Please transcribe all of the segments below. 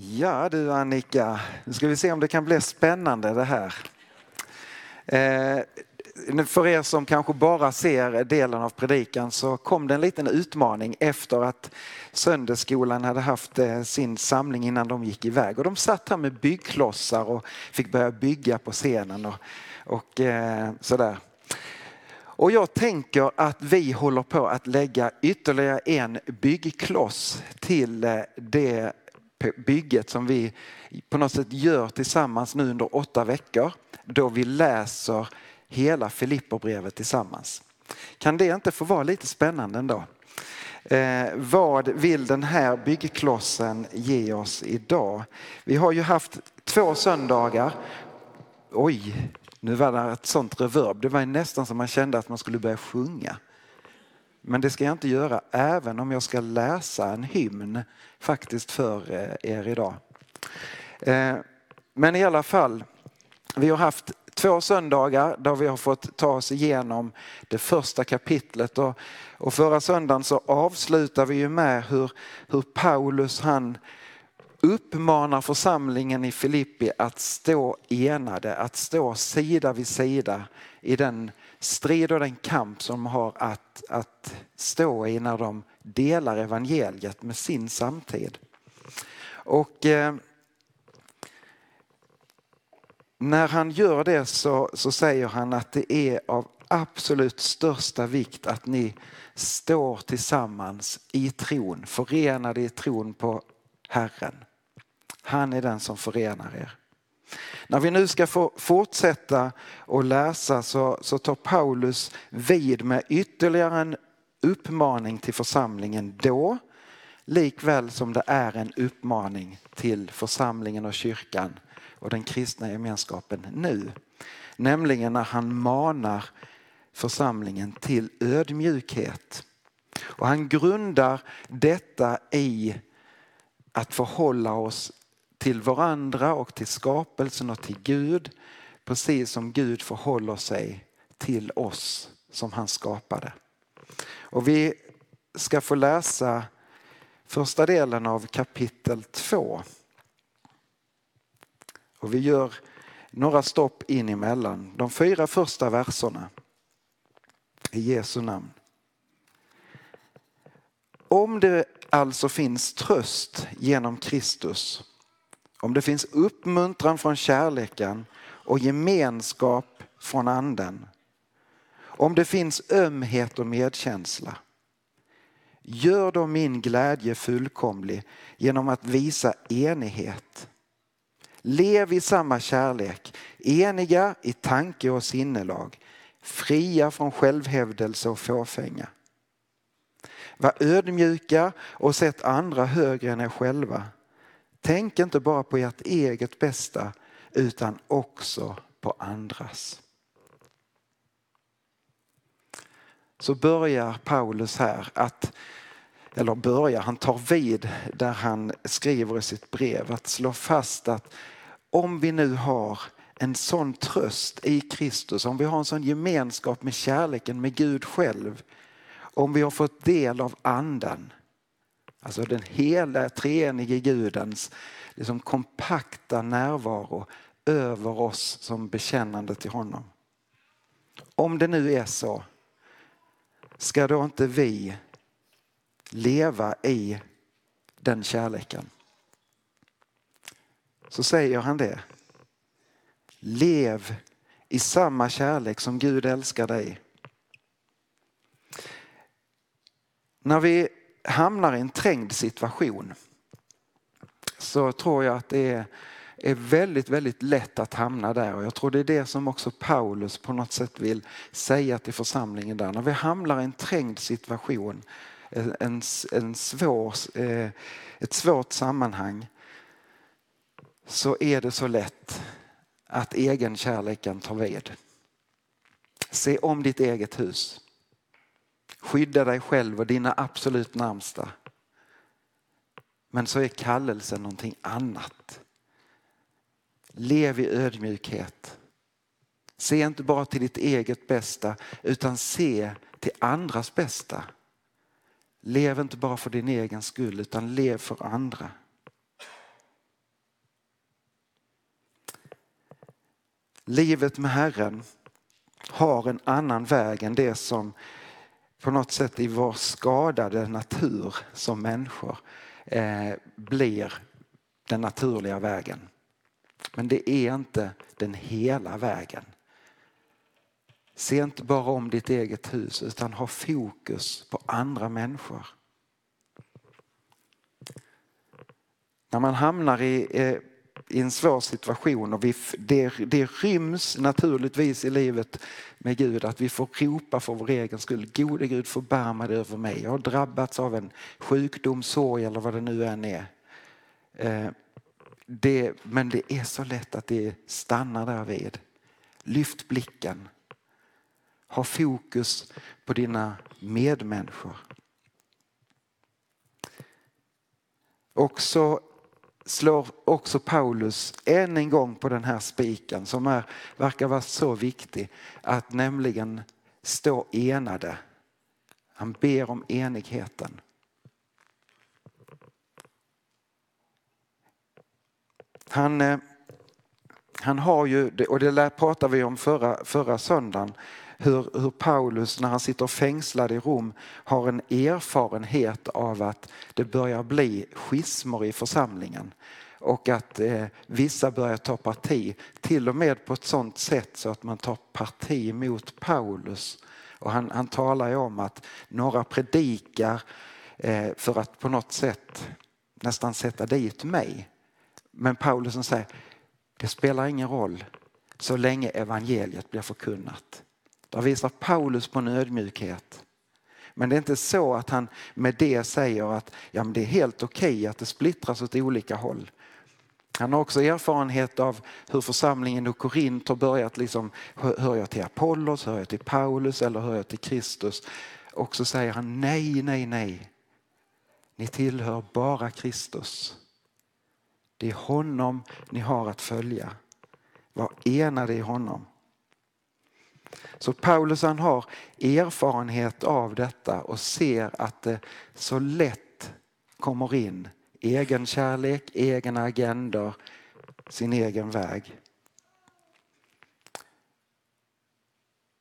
Ja du Annika, nu ska vi se om det kan bli spännande det här. Eh, för er som kanske bara ser delen av predikan så kom det en liten utmaning efter att söndagsskolan hade haft eh, sin samling innan de gick iväg. Och de satt här med byggklossar och fick börja bygga på scenen och, och eh, sådär. Och jag tänker att vi håller på att lägga ytterligare en byggkloss till eh, det bygget som vi på något sätt gör tillsammans nu under åtta veckor. Då vi läser hela Filipperbrevet tillsammans. Kan det inte få vara lite spännande ändå? Eh, vad vill den här byggklossen ge oss idag? Vi har ju haft två söndagar. Oj, nu var det ett sånt reverb. Det var nästan som man kände att man skulle börja sjunga. Men det ska jag inte göra även om jag ska läsa en hymn faktiskt för eh, er idag. Eh, men i alla fall, vi har haft två söndagar där vi har fått ta oss igenom det första kapitlet och, och förra söndagen så avslutar vi ju med hur, hur Paulus han uppmanar församlingen i Filippi att stå enade, att stå sida vid sida i den strid och den kamp som de har att, att stå i när de delar evangeliet med sin samtid. Och eh, när han gör det så, så säger han att det är av absolut största vikt att ni står tillsammans i tron, förenade i tron på Herren. Han är den som förenar er. När vi nu ska få fortsätta att läsa så, så tar Paulus vid med ytterligare en uppmaning till församlingen då, likväl som det är en uppmaning till församlingen och kyrkan och den kristna gemenskapen nu. Nämligen när han manar församlingen till ödmjukhet. Och han grundar detta i att förhålla oss till varandra och till skapelsen och till Gud precis som Gud förhåller sig till oss som han skapade. Och vi ska få läsa första delen av kapitel 2. Och vi gör några stopp in emellan. De fyra första verserna i Jesu namn. Om det alltså finns tröst genom Kristus om det finns uppmuntran från kärleken och gemenskap från anden. Om det finns ömhet och medkänsla. Gör då min glädje fullkomlig genom att visa enighet. Lev i samma kärlek, eniga i tanke och sinnelag, fria från självhävdelse och fåfänga. Var ödmjuka och sätt andra högre än er själva. Tänk inte bara på ert eget bästa utan också på andras. Så börjar Paulus här att, eller börjar, han tar vid där han skriver i sitt brev att slå fast att om vi nu har en sån tröst i Kristus, om vi har en sån gemenskap med kärleken med Gud själv, om vi har fått del av anden, Alltså den hela treenige Gudens liksom kompakta närvaro över oss som bekännande till honom. Om det nu är så, ska då inte vi leva i den kärleken? Så säger han det. Lev i samma kärlek som Gud älskar dig. När vi hamnar i en trängd situation så tror jag att det är, är väldigt, väldigt lätt att hamna där och jag tror det är det som också Paulus på något sätt vill säga till församlingen där. När vi hamnar i en trängd situation en, en svår, eh, ett svårt sammanhang så är det så lätt att egen kärleken tar vid. Se om ditt eget hus. Skydda dig själv och dina absolut närmsta. Men så är kallelsen någonting annat. Lev i ödmjukhet. Se inte bara till ditt eget bästa utan se till andras bästa. Lev inte bara för din egen skull utan lev för andra. Livet med Herren har en annan väg än det som på något sätt i vår skadade natur som människor eh, blir den naturliga vägen. Men det är inte den hela vägen. Se inte bara om ditt eget hus utan ha fokus på andra människor. När man hamnar i, eh, i en svår situation och vi, det, det ryms naturligtvis i livet med Gud att vi får ropa för vår egen skull. Gode Gud förbarma dig över mig. Jag har drabbats av en sjukdom, sorg eller vad det nu än är. Eh, det, men det är så lätt att det stannar där vid. Lyft blicken. Ha fokus på dina medmänniskor. Också slår också Paulus än en gång på den här spiken som är, verkar vara så viktig. Att nämligen stå enade. Han ber om enigheten. Han, eh, han har ju, och det pratade vi om förra, förra söndagen, hur, hur Paulus när han sitter fängslad i Rom har en erfarenhet av att det börjar bli schismer i församlingen och att eh, vissa börjar ta parti, till och med på ett sådant sätt så att man tar parti mot Paulus. Och han, han talar ju om att några predikar eh, för att på något sätt nästan sätta dit mig. Men Paulus säger, det spelar ingen roll så länge evangeliet blir förkunnat. Där visar Paulus på en ödmjukhet. Men det är inte så att han med det säger att ja, men det är helt okej okay att det splittras åt olika håll. Han har också erfarenhet av hur församlingen i Korint har börjat, liksom, hör jag till Apollos, hör jag till Paulus eller hör jag till Kristus? Och så säger han nej, nej, nej. Ni tillhör bara Kristus. Det är honom ni har att följa. Var enade i honom. Så Paulus han har erfarenhet av detta och ser att det så lätt kommer in egen kärlek, egna agendor, sin egen väg.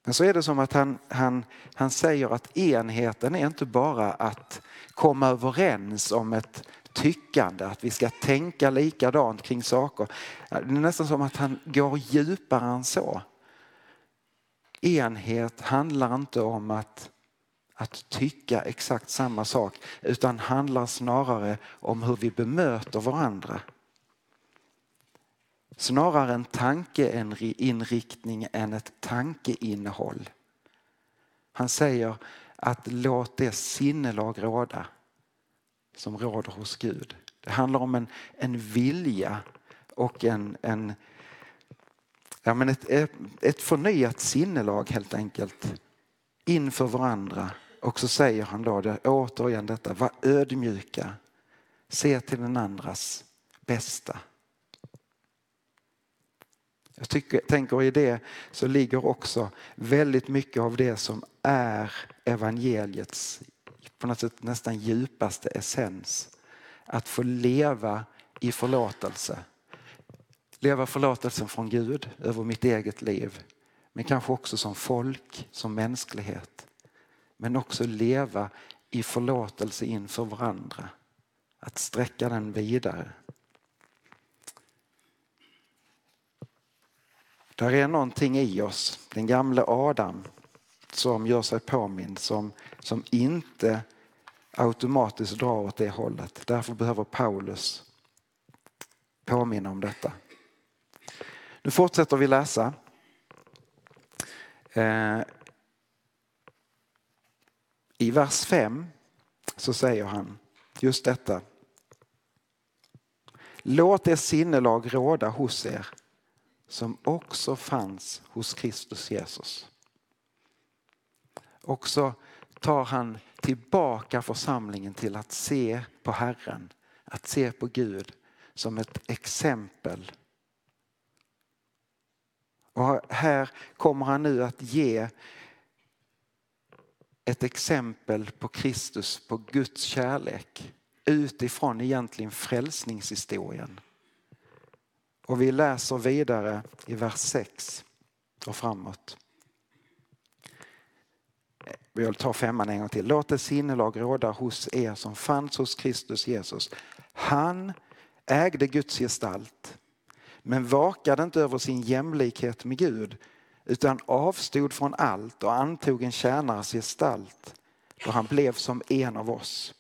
Men så är det som att han, han, han säger att enheten är inte bara att komma överens om ett tyckande, att vi ska tänka likadant kring saker. Det är nästan som att han går djupare än så. Enhet handlar inte om att, att tycka exakt samma sak utan handlar snarare om hur vi bemöter varandra. Snarare en tankeinriktning än ett tankeinnehåll. Han säger att låt det sinnelag råda som råder hos Gud. Det handlar om en, en vilja och en, en ja, men ett, ett förnyat sinnelag helt enkelt inför varandra. Och så säger han då det, återigen detta, var ödmjuka, se till den andras bästa. Jag tycker, tänker i det så ligger också väldigt mycket av det som är evangeliets på något sätt nästan djupaste essens. Att få leva i förlåtelse. Leva förlåtelsen från Gud över mitt eget liv. Men kanske också som folk, som mänsklighet. Men också leva i förlåtelse inför varandra. Att sträcka den vidare. Där är någonting i oss, den gamle Adam som gör sig påmind, som, som inte automatiskt drar åt det hållet. Därför behöver Paulus påminna om detta. Nu fortsätter vi läsa. Eh, I vers 5 så säger han just detta. Låt er sinnelag råda hos er som också fanns hos Kristus Jesus. Och så tar han tillbaka församlingen till att se på Herren, att se på Gud som ett exempel. Och här kommer han nu att ge ett exempel på Kristus, på Guds kärlek utifrån egentligen frälsningshistorien. Och vi läser vidare i vers 6 och framåt. Vi tar femman en gång till. Låt det sinnelag råda hos er som fanns hos Kristus Jesus. Han ägde Guds gestalt men vakade inte över sin jämlikhet med Gud utan avstod från allt och antog en tjänares gestalt då han blev som en av oss.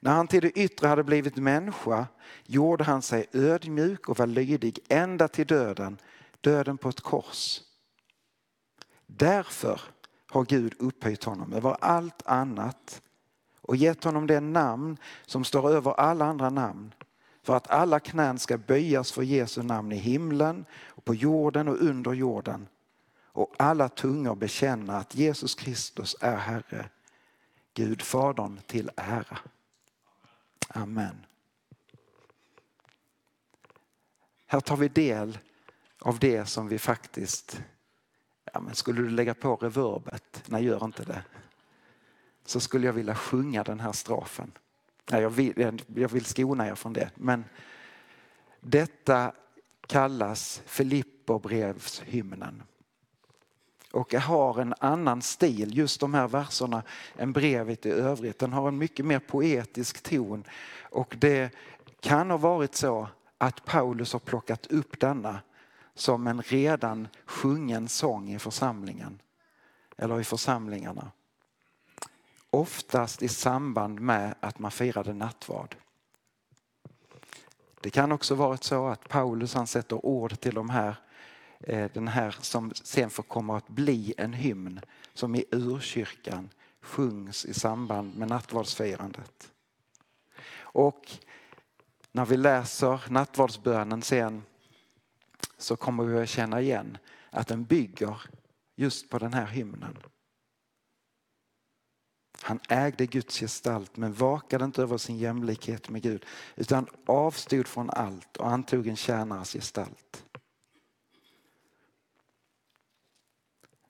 När han till det yttre hade blivit människa gjorde han sig ödmjuk och var lydig ända till döden, döden på ett kors. Därför har Gud upphöjt honom över allt annat och gett honom det namn som står över alla andra namn för att alla knän ska böjas för Jesu namn i himlen och på jorden och under jorden och alla tungor bekänna att Jesus Kristus är Herre, Gud Fadern till ära. Amen. Här tar vi del av det som vi faktiskt, ja men skulle du lägga på reverbet, nej gör inte det, så skulle jag vilja sjunga den här strofen. Nej, jag, vill, jag vill skona er från det. Men detta kallas Filipperbrevshymnen. Och har en annan stil, just de här verserna, än brevet i övrigt. Den har en mycket mer poetisk ton. Och det kan ha varit så att Paulus har plockat upp denna som en redan sjungen sång i församlingen. Eller i församlingarna. Oftast i samband med att man firade nattvard. Det kan också varit så att Paulus han sätter ord till de här, eh, den här som sen får komma att bli en hymn som i urkyrkan sjungs i samband med nattvardsfirandet. Och när vi läser nattvardsbönen sen så kommer vi att känna igen att den bygger just på den här hymnen. Han ägde Guds gestalt men vakade inte över sin jämlikhet med Gud utan avstod från allt och antog en tjänares gestalt.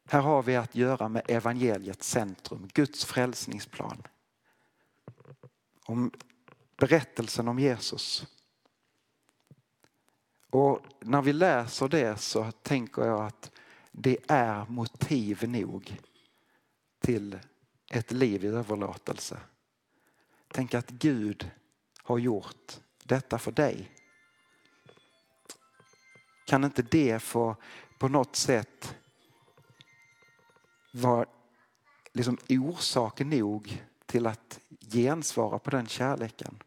Här har vi att göra med evangeliets centrum, Guds frälsningsplan. Om berättelsen om Jesus. Och när vi läser det så tänker jag att det är motiv nog till ett liv i överlåtelse. Tänk att Gud har gjort detta för dig. Kan inte det få på något sätt vara liksom orsak nog till att gensvara på den kärleken?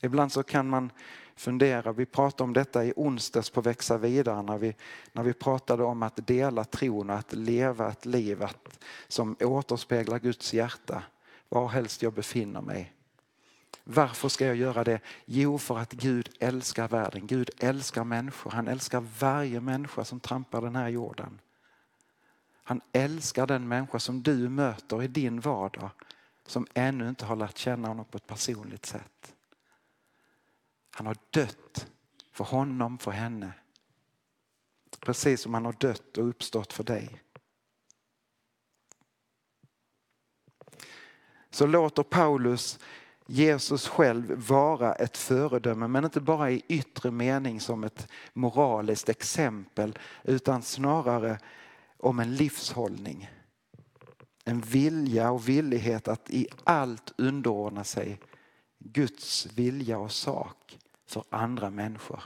Ibland så kan man fundera, vi pratade om detta i onsdags på Växa vidare när vi, när vi pratade om att dela tron och att leva ett liv att, som återspeglar Guds hjärta var helst jag befinner mig. Varför ska jag göra det? Jo, för att Gud älskar världen. Gud älskar människor. Han älskar varje människa som trampar den här jorden. Han älskar den människa som du möter i din vardag som ännu inte har lärt känna honom på ett personligt sätt. Han har dött för honom, för henne. Precis som han har dött och uppstått för dig. Så låter Paulus Jesus själv vara ett föredöme, men inte bara i yttre mening som ett moraliskt exempel, utan snarare om en livshållning. En vilja och villighet att i allt underordna sig Guds vilja och sak för andra människor.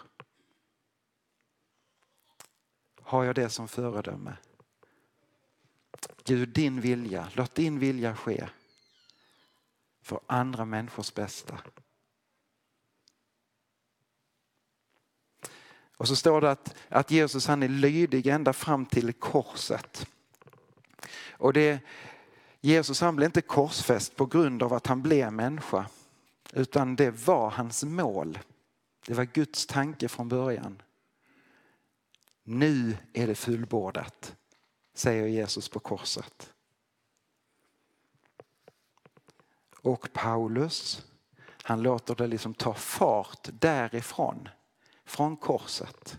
Har jag det som föredöme? Gud, din vilja, låt din vilja ske för andra människors bästa. Och så står det att, att Jesus han är lydig ända fram till korset. Och det, Jesus han blev inte korsfäst på grund av att han blev människa. Utan det var hans mål. Det var Guds tanke från början. Nu är det fullbordat, säger Jesus på korset. Och Paulus, han låter det liksom ta fart därifrån, från korset.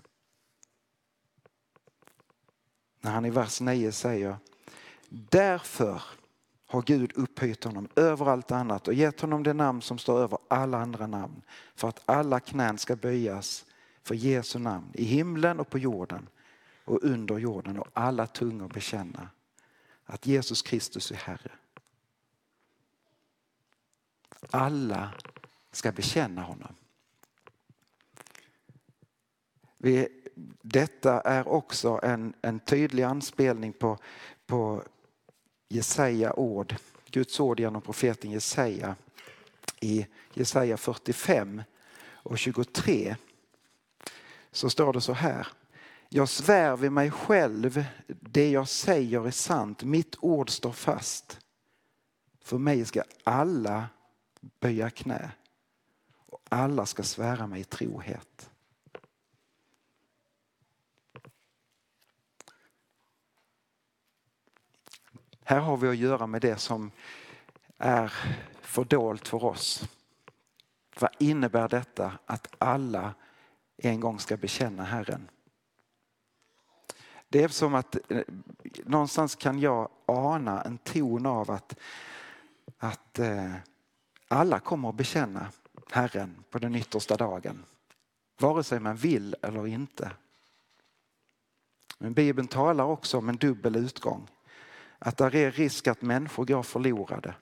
När han i vers 9 säger Därför har Gud upphöjt honom över allt annat och gett honom det namn som står över alla andra namn för att alla knän ska böjas för Jesu namn i himlen och på jorden och under jorden och alla tungor bekänna att Jesus Kristus är Herre. Alla ska bekänna honom. Vi, detta är också en, en tydlig anspelning på, på Jesaja ord, Guds ord genom profeten Jesaja i Jesaja 45 och 23 så står det så här. Jag svär vid mig själv, det jag säger är sant, mitt ord står fast. För mig ska alla böja knä och alla ska svära mig trohet. Här har vi att göra med det som är fördolt för oss. Vad innebär detta att alla en gång ska bekänna Herren? Det är som att eh, någonstans kan jag ana en ton av att, att eh, alla kommer att bekänna Herren på den yttersta dagen. Vare sig man vill eller inte. Men Bibeln talar också om en dubbel utgång att det är risk att människor går förlorade.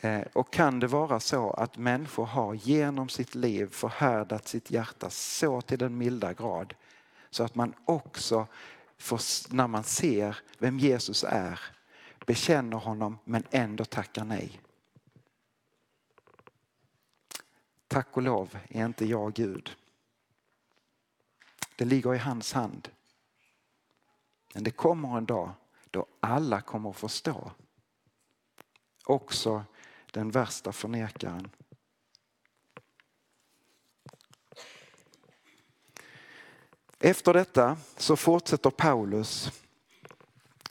Eh, och kan det vara så att människor har genom sitt liv förhärdat sitt hjärta så till den milda grad så att man också får, när man ser vem Jesus är bekänner honom men ändå tackar nej. Tack och lov är inte jag Gud. Det ligger i hans hand. Men det kommer en dag då alla kommer att förstå. Också den värsta förnekaren. Efter detta så fortsätter Paulus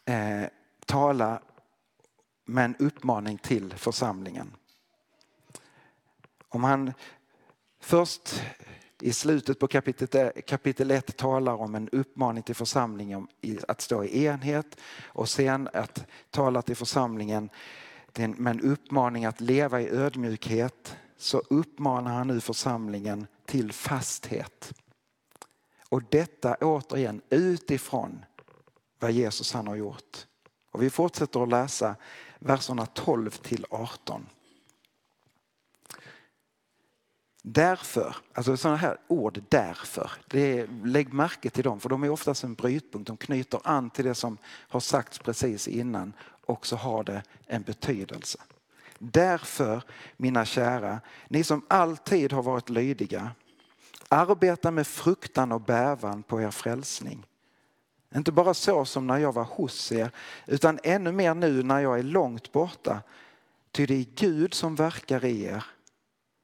eh, tala med en uppmaning till församlingen. Om han först i slutet på kapitel 1 talar om en uppmaning till församlingen att stå i enhet och sen att tala till församlingen med en uppmaning att leva i ödmjukhet så uppmanar han nu församlingen till fasthet. Och detta återigen utifrån vad Jesus han har gjort. Och vi fortsätter att läsa verserna 12 till 18. Därför, alltså sådana här ord därför, det är, lägg märke till dem för de är oftast en brytpunkt. De knyter an till det som har sagts precis innan och så har det en betydelse. Därför, mina kära, ni som alltid har varit lydiga, arbeta med fruktan och bävan på er frälsning. Inte bara så som när jag var hos er, utan ännu mer nu när jag är långt borta. Ty det är Gud som verkar i er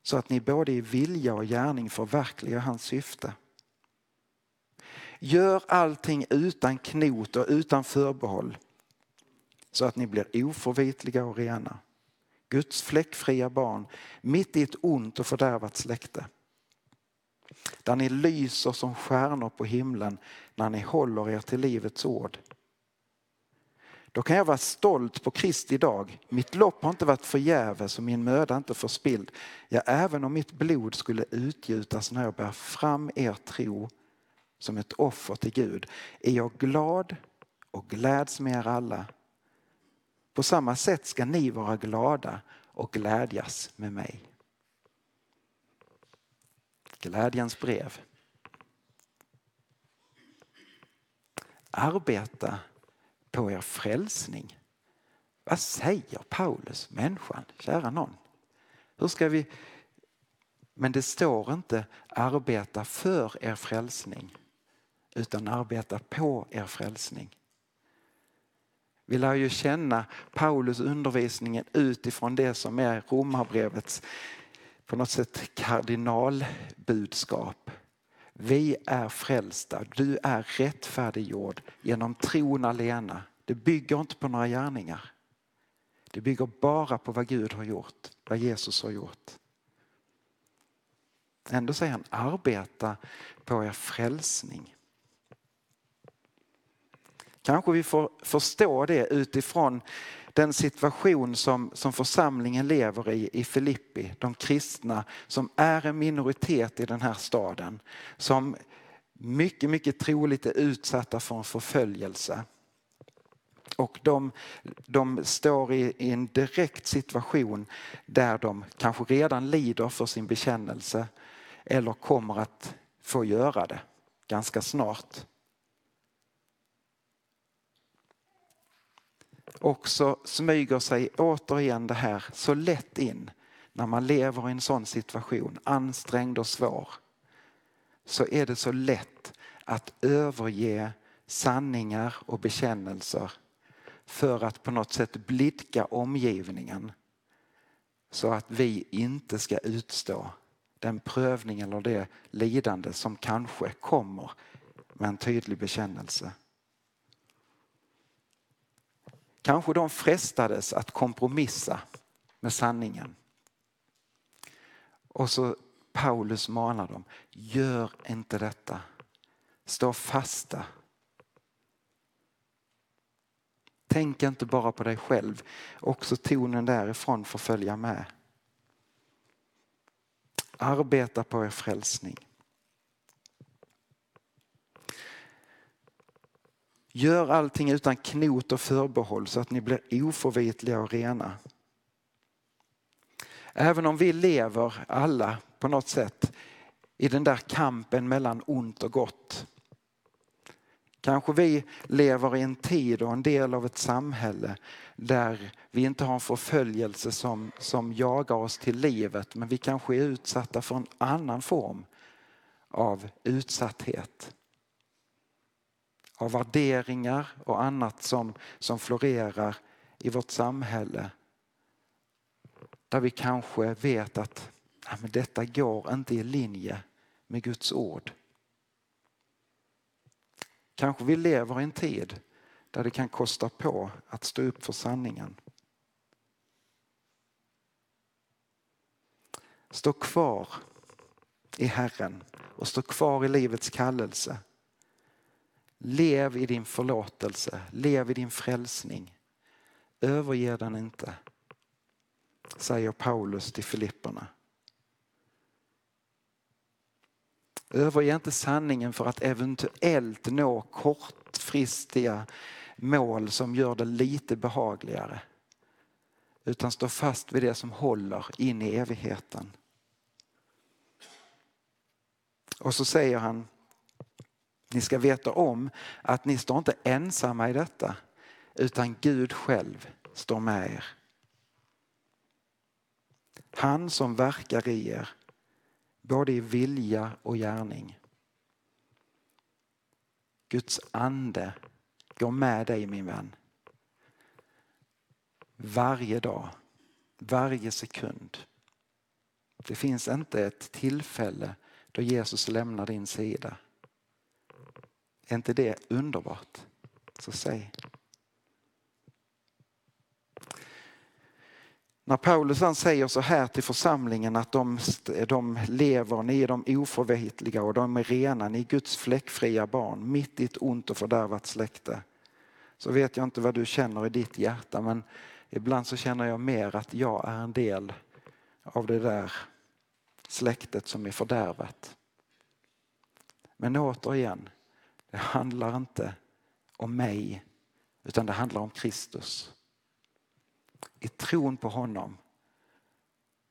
så att ni både i vilja och gärning förverkligar hans syfte. Gör allting utan knot och utan förbehåll så att ni blir oförvitliga och rena. Guds fläckfria barn mitt i ett ont och fördärvat släkte. Där ni lyser som stjärnor på himlen när ni håller er till livets ord då kan jag vara stolt på Kristi dag. Mitt lopp har inte varit förgäves och min möda inte förspilld. Ja, även om mitt blod skulle utgjutas när jag bär fram er tro som ett offer till Gud är jag glad och gläds med er alla. På samma sätt ska ni vara glada och glädjas med mig. Glädjens brev. Arbeta på er frälsning. Vad säger Paulus, människan, kära någon? Hur ska vi... Men det står inte arbeta för er frälsning utan arbeta på er frälsning. Vi lär ju känna Paulus undervisningen utifrån det som är Romarbrevets på något sätt kardinalbudskap. Vi är frälsta, du är rättfärdiggjord genom tron alena. Det bygger inte på några gärningar. Det bygger bara på vad Gud har gjort, vad Jesus har gjort. Ändå säger han arbeta på er frälsning. Kanske vi får förstå det utifrån den situation som, som församlingen lever i i Filippi. De kristna som är en minoritet i den här staden. Som mycket, mycket troligt är utsatta för en förföljelse. Och de, de står i, i, en direkt situation där de kanske redan lider för sin bekännelse eller kommer att få göra det ganska snart. Och så smyger sig återigen det här så lätt in när man lever i en sån situation, ansträngd och svår. Så är det så lätt att överge sanningar och bekännelser för att på något sätt blidka omgivningen så att vi inte ska utstå den prövning eller det lidande som kanske kommer med en tydlig bekännelse. Kanske de frestades att kompromissa med sanningen. Och så Paulus manar dem, gör inte detta. Stå fasta. Tänk inte bara på dig själv, också tonen därifrån får följa med. Arbeta på er frälsning. Gör allting utan knot och förbehåll så att ni blir oförvitliga och rena. Även om vi lever alla på något sätt i den där kampen mellan ont och gott. Kanske vi lever i en tid och en del av ett samhälle där vi inte har en förföljelse som, som jagar oss till livet men vi kanske är utsatta för en annan form av utsatthet av värderingar och annat som, som florerar i vårt samhälle. Där vi kanske vet att ja, men detta går inte i linje med Guds ord. Kanske vi lever i en tid där det kan kosta på att stå upp för sanningen. Stå kvar i Herren och stå kvar i livets kallelse. Lev i din förlåtelse, lev i din frälsning. Överge den inte, säger Paulus till Filipperna. Överge inte sanningen för att eventuellt nå kortfristiga mål som gör det lite behagligare. Utan stå fast vid det som håller in i evigheten. Och så säger han ni ska veta om att ni står inte ensamma i detta utan Gud själv står med er. Han som verkar i er, både i vilja och gärning. Guds ande går med dig min vän. Varje dag, varje sekund. Det finns inte ett tillfälle då Jesus lämnar din sida. Är inte det underbart? Så säg. När Paulus han säger så här till församlingen att de, de lever, ni är de oförvitliga och de är rena, ni är Guds fläckfria barn mitt i ett ont och fördärvat släkte. Så vet jag inte vad du känner i ditt hjärta men ibland så känner jag mer att jag är en del av det där släktet som är fördärvat. Men återigen, det handlar inte om mig utan det handlar om Kristus. I tron på honom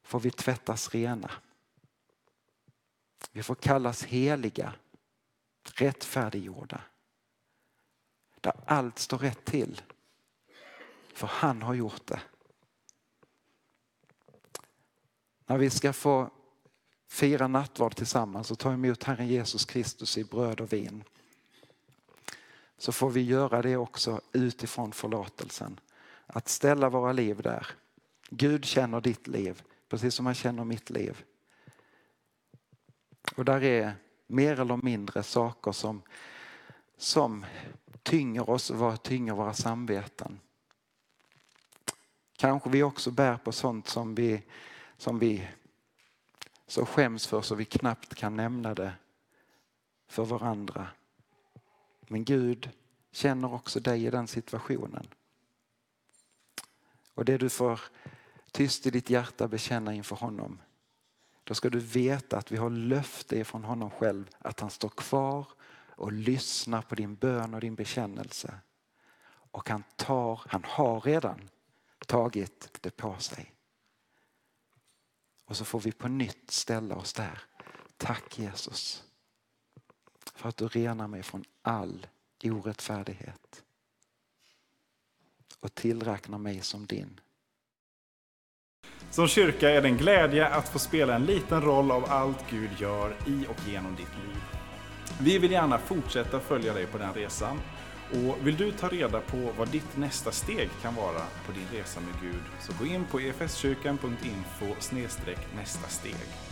får vi tvättas rena. Vi får kallas heliga, rättfärdiggjorda. Där allt står rätt till. För han har gjort det. När vi ska få fira nattvard tillsammans och ta emot Herren Jesus Kristus i bröd och vin så får vi göra det också utifrån förlåtelsen. Att ställa våra liv där. Gud känner ditt liv precis som han känner mitt liv. Och där är mer eller mindre saker som, som tynger oss och tynger våra samveten. Kanske vi också bär på sånt som vi, som vi så skäms för så vi knappt kan nämna det för varandra. Men Gud känner också dig i den situationen. Och det du får tyst i ditt hjärta bekänna inför honom. Då ska du veta att vi har löfte från honom själv att han står kvar och lyssnar på din bön och din bekännelse. Och han tar, han har redan tagit det på sig. Och så får vi på nytt ställa oss där. Tack Jesus för att du renar mig från all orättfärdighet och tillräknar mig som din. Som kyrka är det en glädje att få spela en liten roll av allt Gud gör i och genom ditt liv. Vi vill gärna fortsätta följa dig på den resan. Och vill du ta reda på vad ditt nästa steg kan vara på din resa med Gud så gå in på efskyrkan.info nästa steg.